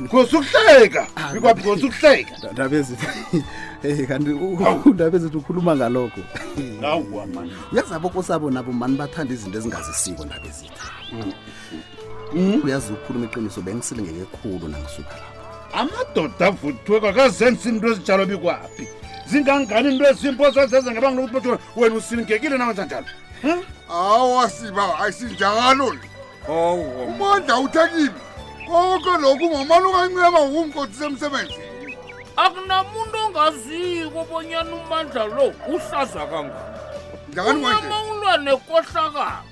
Ngoze ukuhleka. Bikwaphi ngoze ukuhleka. Ndabezi. Eh kanti undabezi ukhuluma ngalokho. Awuwa man. Uyazi abokosabo nabo man bathanda izinto ezingazisiko ndabezi. Mm. Uyazi ukukhuluma iqiniso bengisilingeke ekhulu nangisuka lapha. Amadoda avuthwe kwakazenza into ezinjalo bikwaphi. Zingangani into ezimpo zazeze ngabanga lokuthi wena usilingekile nawe kanjalo. Hawa siba ayisinjalo. umandla uthekile konke lokhu ngomane ungancema ukunkothi semsebenzi akunamuntu ongaziko bonyana umandla lo uhlaza kangangama ulwa nekohlakala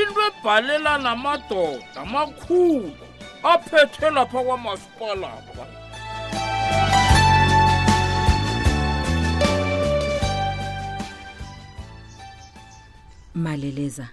into ebhalela namadoda amakhulu aphethe lapha kwamasipalapha maleleza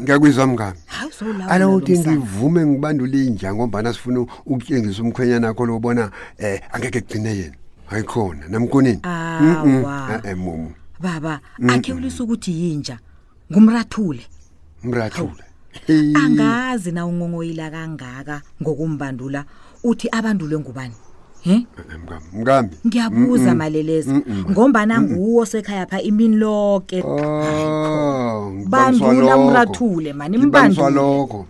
ngiyakwizwa mngami ala uthi ngivume ngibandule inja ngombana sifuna ukutshengisa umkhwenyana akho lobona eh angeke kugcine yena hayikhona namkonini e-e mumu baba akhe ulisa ukuthi yinja ngumrathule mrathule angazi na ungongoyila kangaka ngokumbandula uthi abandulwe ngubani he mkambi ngiyabuza maleleza ngombana nguwo sekhaya pha imini loke oh, bandula mrathule mani mbandulalokho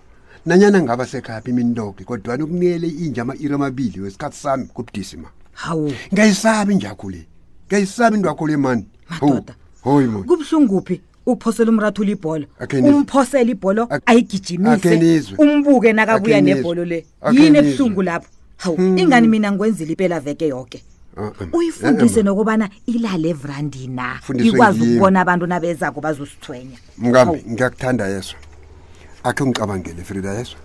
nanyana ngaba sekhaya pha imini loke kodwani ukuniyele inja ama-iri amabili wesikhathi sami kubudisi ma hawu ngayisabi injakho le ngayisabi indwakho le mani madoda hoyi moni kubuhlunguphi uphosela umrathula ibholo Akhe nizwe. umphosela ibholo Ak- Akhe ayigijimise nizwe. umbuke nakabuya Akhe nizwe. nebholo le Akhe yini nizwe. Hmm. ebuhlungu lapho hawu ingani mina ngikwenzile impela veke yoke Ah, ah, ah, uyifundise ma. nokubana ilale evrandi na Fundiswe ikwazi ngimi. ukubona abantu nabezako bazosithwenya mkambi Hawu. ngiyakuthanda yeso akhe ungicabangele frida yeso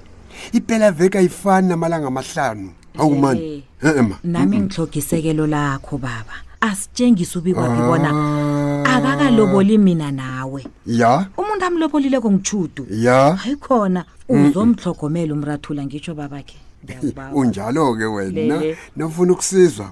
ipela veki ayifani namalanga amahlanu hawu mani Eh, ema nami ngitlhoga isekelo lakho baba asitshengise ubikwaphi bona Ah. akakaloboli mina nawe ya umuntu amlobolileko ngitshudu ya hayi khona uzomhlogomela umrathula ngitsho babakhe Ngiyakubawa. unjalo-ke wena Lele. nofuna ukusizwa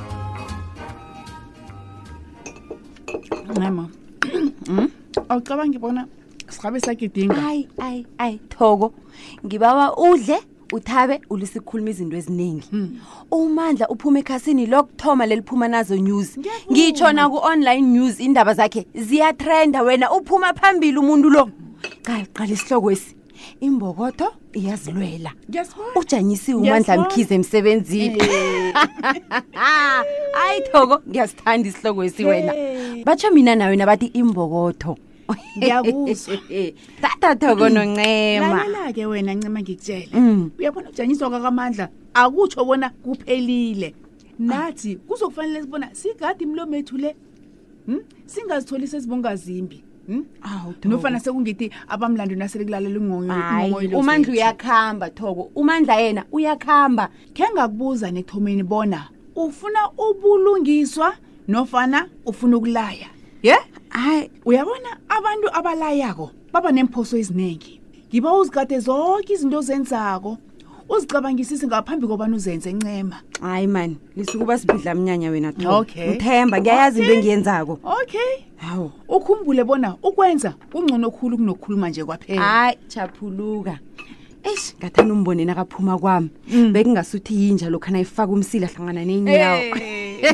ncema hmm? awucabangi bona sikhabe sagidinga ayi ayi ayi thoko ngibawa udle uthabe ulise ukukhuluma izinto eziningi hmm. umandla uphuma ekhasini lokuthoma leliphuma nazo news ngitsho naku-online news indaba zakhe ziyatrenda wena uphuma phambili umuntu lo qali qali isihloko esi imbokotho iyazilwela ujanyisiwe umandla mkhize emsebenzini hayi thoko ngiyasithanda isihloko esi wena batsho mina nawe nabathi imbokotho ngiyakuzwa thatha thoko noncema lalela-ke wena ncema ngikutshele Mm. uyabona ujanyiswa kwakamandla akutsho bona kuphelile nathi kuzokufanele sibona sigadi imlomethu le hmm? singazitholi sesibongazimbi hmm? nofana sekungithi abamlando nasele kulalela ingongoumandla uyakuhamba thoko umandla yena uyakuhamba khe ngakubuza nethomeni bona ufuna ubulungiswa nofana ufuna ukulaya ye yeah? hayi uyabona abantu abalayako baba neemphoso eziningi ngiba uzigade zonke izinto ozenzako uzicabangisise ngaphambi kobana uzenze ncema hayi mani lisukuba sibhidla mnyanya wena Thoko. Okay. ngithemba ngiyayazi into Okay. engiyenzako okay hawu ukhumbule bona ukwenza kungcono khulu kunokukhuluma nje kwaphela hayi chaphuluka eish ngathanda umbone nakaphuma kwami bekungasuthi yinja lokhu nayifaka umsila hlangana nenyawo Hey.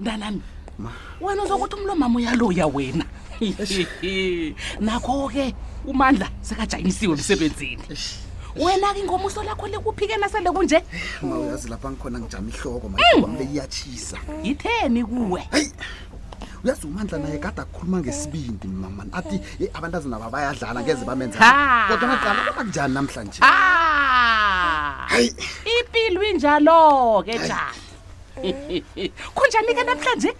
mntanami wena uzwa ukuthi umlomama uyaloya wena nakho-ke umandla sekajanyisiwe emsebenzini wena-ke ingomuso lakho likuphike nasele kunje ma uyazi lapha ngikhona ngijama ihloko maam le iyatshisa yitheni kuwe heyi uyazi umandla naye kade akhuluma ngesibindi mamani athi "Eh, abantazana ba bayadlala ngeze bamenza Ha. kodwa ngaqala kodwa kunjani namhlanje Ah! hayi ipilo injalo-ke njani kunjani ke namhlanje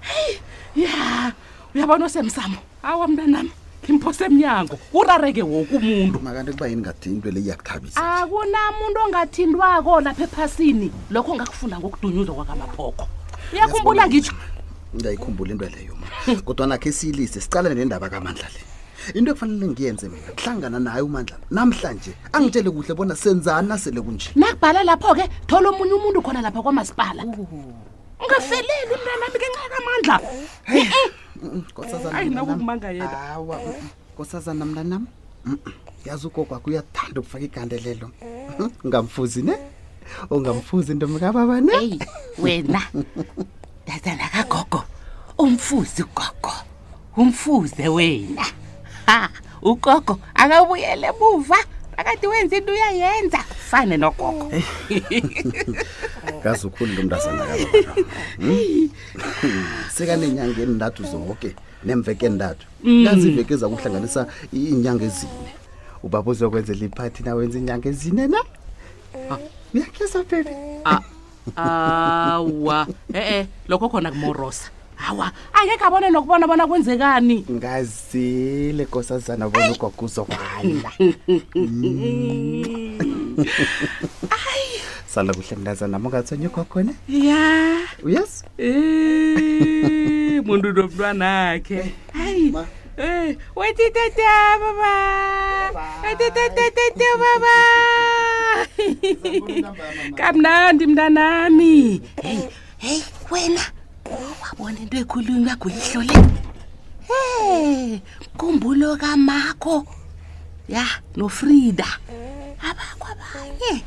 heyi ya uyabona osemsamo awa mntanami ngimphose emnyango urareke woke umuntu makanti kuba yini ngathi into le iyakuthabisa akunamuntu ongathintwako lapha ephasini lokho ngakufunda ngokudunyuzwa kwakamaphokho uyakhumbula ngitsho ngiyayikhumbula into leyo ma kodwa nakhe siyilise sicalene nendaba kamandla le into ekufanele ngiyenze mina kuhlangana naye umandla namhlanje angitshele kuhle bona senzani nasele kunje nakubhala lapho-ke thola omunye umuntu khona lapha kwamasipala ungafeleli mntanami ngenxa kamandla ayi nakukumanga yena nkosazana mntanam yazi ugogwakho uyathanda ukufaka igandelelo ngamfuzi ne ungamfuzi into mkababa ne eyi wena ndazana kagogo umfuzi ugogo umfuze wena ha ugogo akabuyele emuva phakathi wenza into uyayenza fane nogogo kazi ukhulu lo mntazana sekanenyanga enintathu zonke nemveke entathu Mm. kazi iveke eza kuhlanganisa i- iinyanga ezine ubaba uzokwenzela iphathi nawenza iinyanga ezine na Ah, uyakhesa bebe awa e-e lokho khona kumorosa awa angekhe abone nokubona bona kwenzekani ngazile kosazana bona ugogo uzokwala sala kuhle mntazana mungathonye ugogo ne ya yes Eh, muntu nomntwanakhe hayi Eh, Oi, tata, baba. Oi, tata, tata, baba. Kamnandi mntanami. Hey, hey, wena. Wabona into ekhulunywa kuyihlo le. Hey, kumbulo kamakho. Ya, no Frida. Abakho abanye.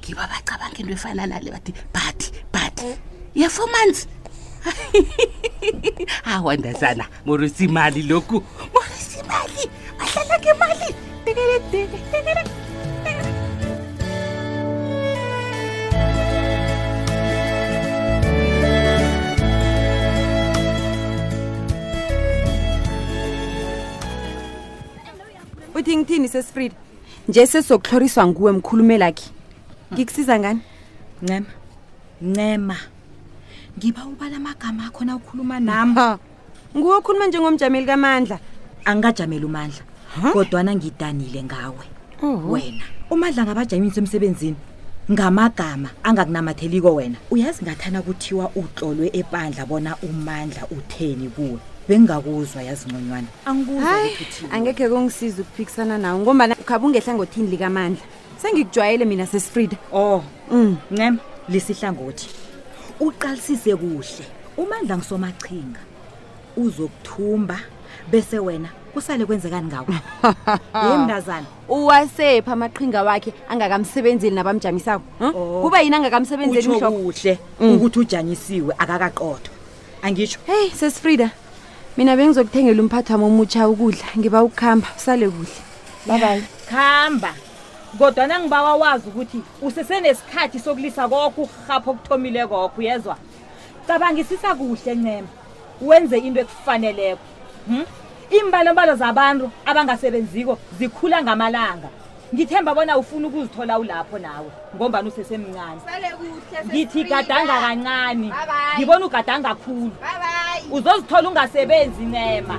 Ngiba bacabanga into efana nale bathi but but. Yefomanzi. Hawa ndazana. morisa imali lokhu morisa imali ahlala ngemali uthi ngithini sesifrida nje sesokuhloriswa nguwe mkhulumelakhe ngikusiza ngani ncema ncema ngiba ubala amagama akho na ukhuluma nami ha nguwe okhuluma njengomjameli kamandla angikajameli umandla kodwana ngidanile ngawe wena umandla ngabajamini semsebenzini ngamagama angakunamatheliko wena uyazi ngathana kuthiwa utlolwe ebandla bona umandla utheni kuwe bengingakuzwa yazi nconywana angikuzwa hayi ukuthi uthini. angekhe kongisiza ukuphikisana nawo ngombana ukhabe ungehlangothini likamandla sengikujwayele mina sesifrida oh mm. ncema lisihlangothi uqalisise kuhle umandla ngisomachinga uzokuthumba bese wena kusale kwenzekani ngawo ye mntazana uwasephi amaqhinga wakhe angakamsebenzeli nabamjamisako kuba yini angakamsebenzeli mhlokuhle mm. ukuthi ujanyisiwe akakaqothwa angitsho heyi sesifrida mina bengizokuthengela umphathi wami omutsha ukudla ngiba ukuhamba usale kuhle babayi khamba kodwa nangibawa wazi ukuthi usesenesikhathi sokulisa kokho ukurhapha okuthomile kokho uyezwa cabangisisa kuhle ncema wenze into ekufaneleko hmm? iimbalombalo zabantu abangasebenziko zikhula ngamalanga ngithemba bona ufuna ukuzithola ulapho nawe ngombani usesemncane ngithi gadanga kancane ngibona ugadanga khulu uzozithola ungasebenzi ncema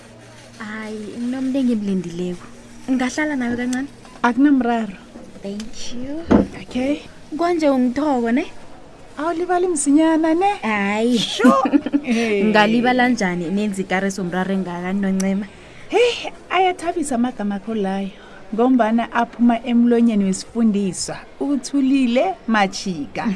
hayi nginomntu engimlindileko ngahlala nawe kancane akunamraro thank you okay konje ungithoko ne awulibali msinyana ne hayi ngalibala njani nenzi ikariso mraro engaka ninoncema heyi ayathabisa amagama akho layo ngombana aphuma emlonyeni wesifundiswa uthulile machika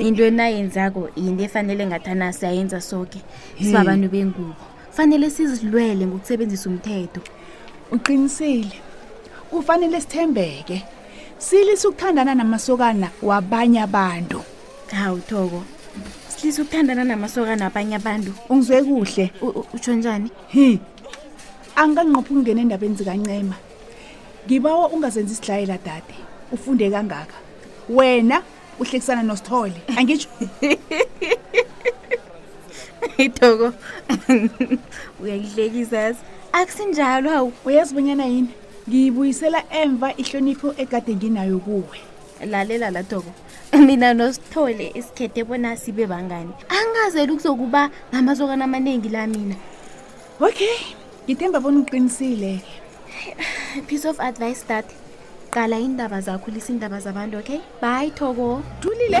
into enayenzako yinto efanele ngathana siyayenza soke sibabantu bengubo fanele sizilwele ngokusebenzisa umthetho uqinisile kufanele sithembeke silisa ukuthandana namasokana wabanye abantu hawu thoko silisa ukuthandana namasokana wabanye abantu ungizwe kuhle utsho njani hi angikanqophi ukungena endabeni zikancema ngibawa ungazenzi isidlayela dade ufunde kangaka wena uhlekisana nosithole angitsho itoko uyayihlekisa yazi akusinjalo hawu uyazi bonyana yini ngiyibuyisela emva ihlonipho egade nginayo kuwe lalela la toko mina nosithole isikhethe bona sibe bangani angazeli ukuzokuba ngamazokana amaningi la mina okay ngithemba bona uqinisile piece of advice dat qala iindaba zakho lisa iindaba zabantu okay bayi thoko thulile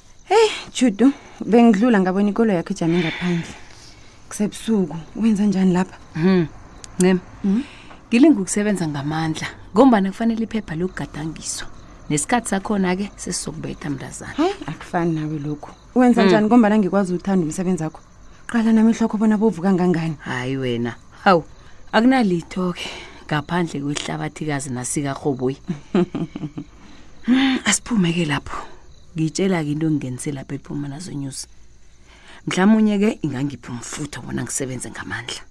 heyi judu bengidlula ngabona ikolo yakho ijame ngaphandle kusebusuku wenza njani lapha hmm. ncema hmm? ngilinga ukusebenza ngamandla ngombana kufanele iphepha lokugadangiswa nesikhathi sakhona-ke sesizokubetha mntazana hayi akufani nawe lokhu wenza hmm. njani ngombana ngikwazi ukuthanda umsebenzi wakho qala nami ihlokho bona bovu kangangani hayi wena hawu akunalitho-ke ngaphandle kwehlabathikazi nasikarhoboyi asiphume-ke lapho ngitshela-ke into engingenise lapho ephuma nazo news mhlawumunye-ke ingangiphi umfutho bona ngisebenze ngamandla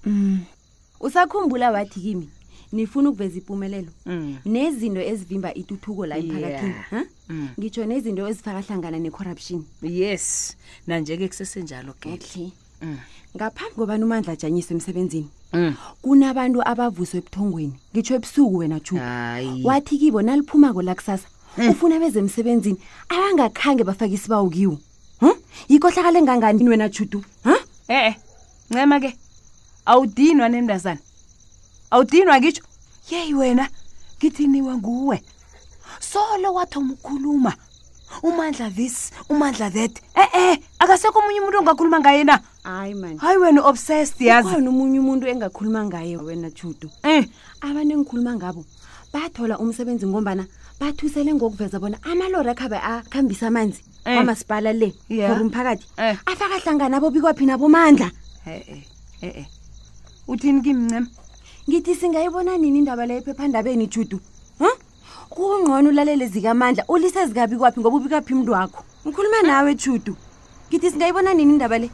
usakhumbula wathi kimi nifuna ukuveza impumelelo mm. nezinto ezivimba ituthuko la emphakathini yeah. huh? mm. ngitsho nezinto ezifaka hlangana ne-corruption yes nanje-ke kusesenjalo gedle okay. mm. ngaphambi kobani umandla ajanyiswe emsebenzini mm. kunabantu abavuswe ebuthongweni ngitsho ebusuku wena ju wathi kibo naliphumako la kusasa mm. ufuna beze emsebenzini abangakhange bafake isibawu kiwo huh? yikohlakale ngangani wena judu huh? e-e eh. ncema ke awudinwa nemntazana awudinwa ngitsho yeyi wena ngidiniwe nguwe solo wathi omukhuluma umandla this umandla that e-e akasekho omunye umuntu ongakhuluma ngaye na hayi mani hayi wena obsessed yazikhona omunye umuntu engakhuluma ngaye wena judu um eh. abantu engikhuluma ngabo bathola umsebenzi ngombana bathusele ngokuveza bona amalori akhabe akhambisa amanzi Eh. kwamasipala le Yeah. for umphakathi Eh. afakahlangana abobikwaphi nabomandla e-e e-e uthini kimi ncema ngithi singayibona nini indaba leyo ephephandabeni judu Huh? kungcono ulalele zikamandla ulise zikabi kwaphi ngoba ubikaphi mntu wakho ngikhuluma nawe judu ngithi singayibona nini indaba le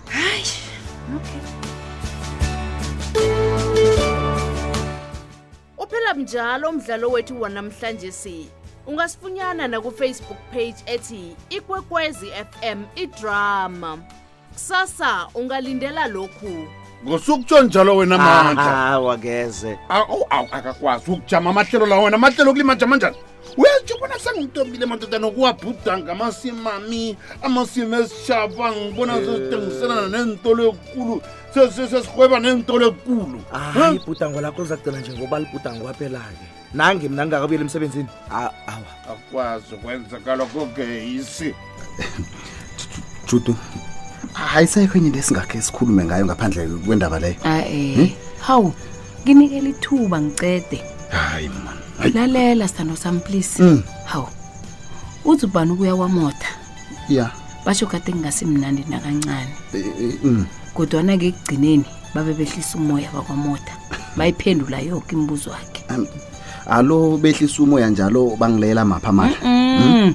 uphela mnjalo umdlalo wethu wanamhlanje si ungasifunyana nakufacebook page ethi ikwekwezi fm idrama kusasa ungalindela lokhu ngosukutsho njalo wena mandla awa ngeze akakwazi ukujama amahlelo la wena amahlelo kulima jama njani uyatsho bona sengitombile madoda nokuwabhuda ngamasimami amasimi esishaba ngibona sesithengiselana neentolo ekulu sesihweba neentolo ekulu hayi ibhudango lakho lizagcina njengoba libhudango kwaphela-ke nange mna ngingakabuyela emsebenzini awa akwazi ukwenzeka lokho geyisi judu ayisekho enye into esingakhe sikhulume ngayo ngaphandle kwendaba leyo ae hawu nginikela ithuba ngicede hayi man Hayi. lalela sithando sami please Mm. hawu uthi ubani ukuya kwamotha ya basho kade ngingasimnandi nakancane Eh, eh, mm. kodwana-ke ekugcineni babe behlisa umoya bakwamotha bayiphendula yoke imibuzo wakhe Am- alo behlisa umoya njalo bangilela mapha manje Mm.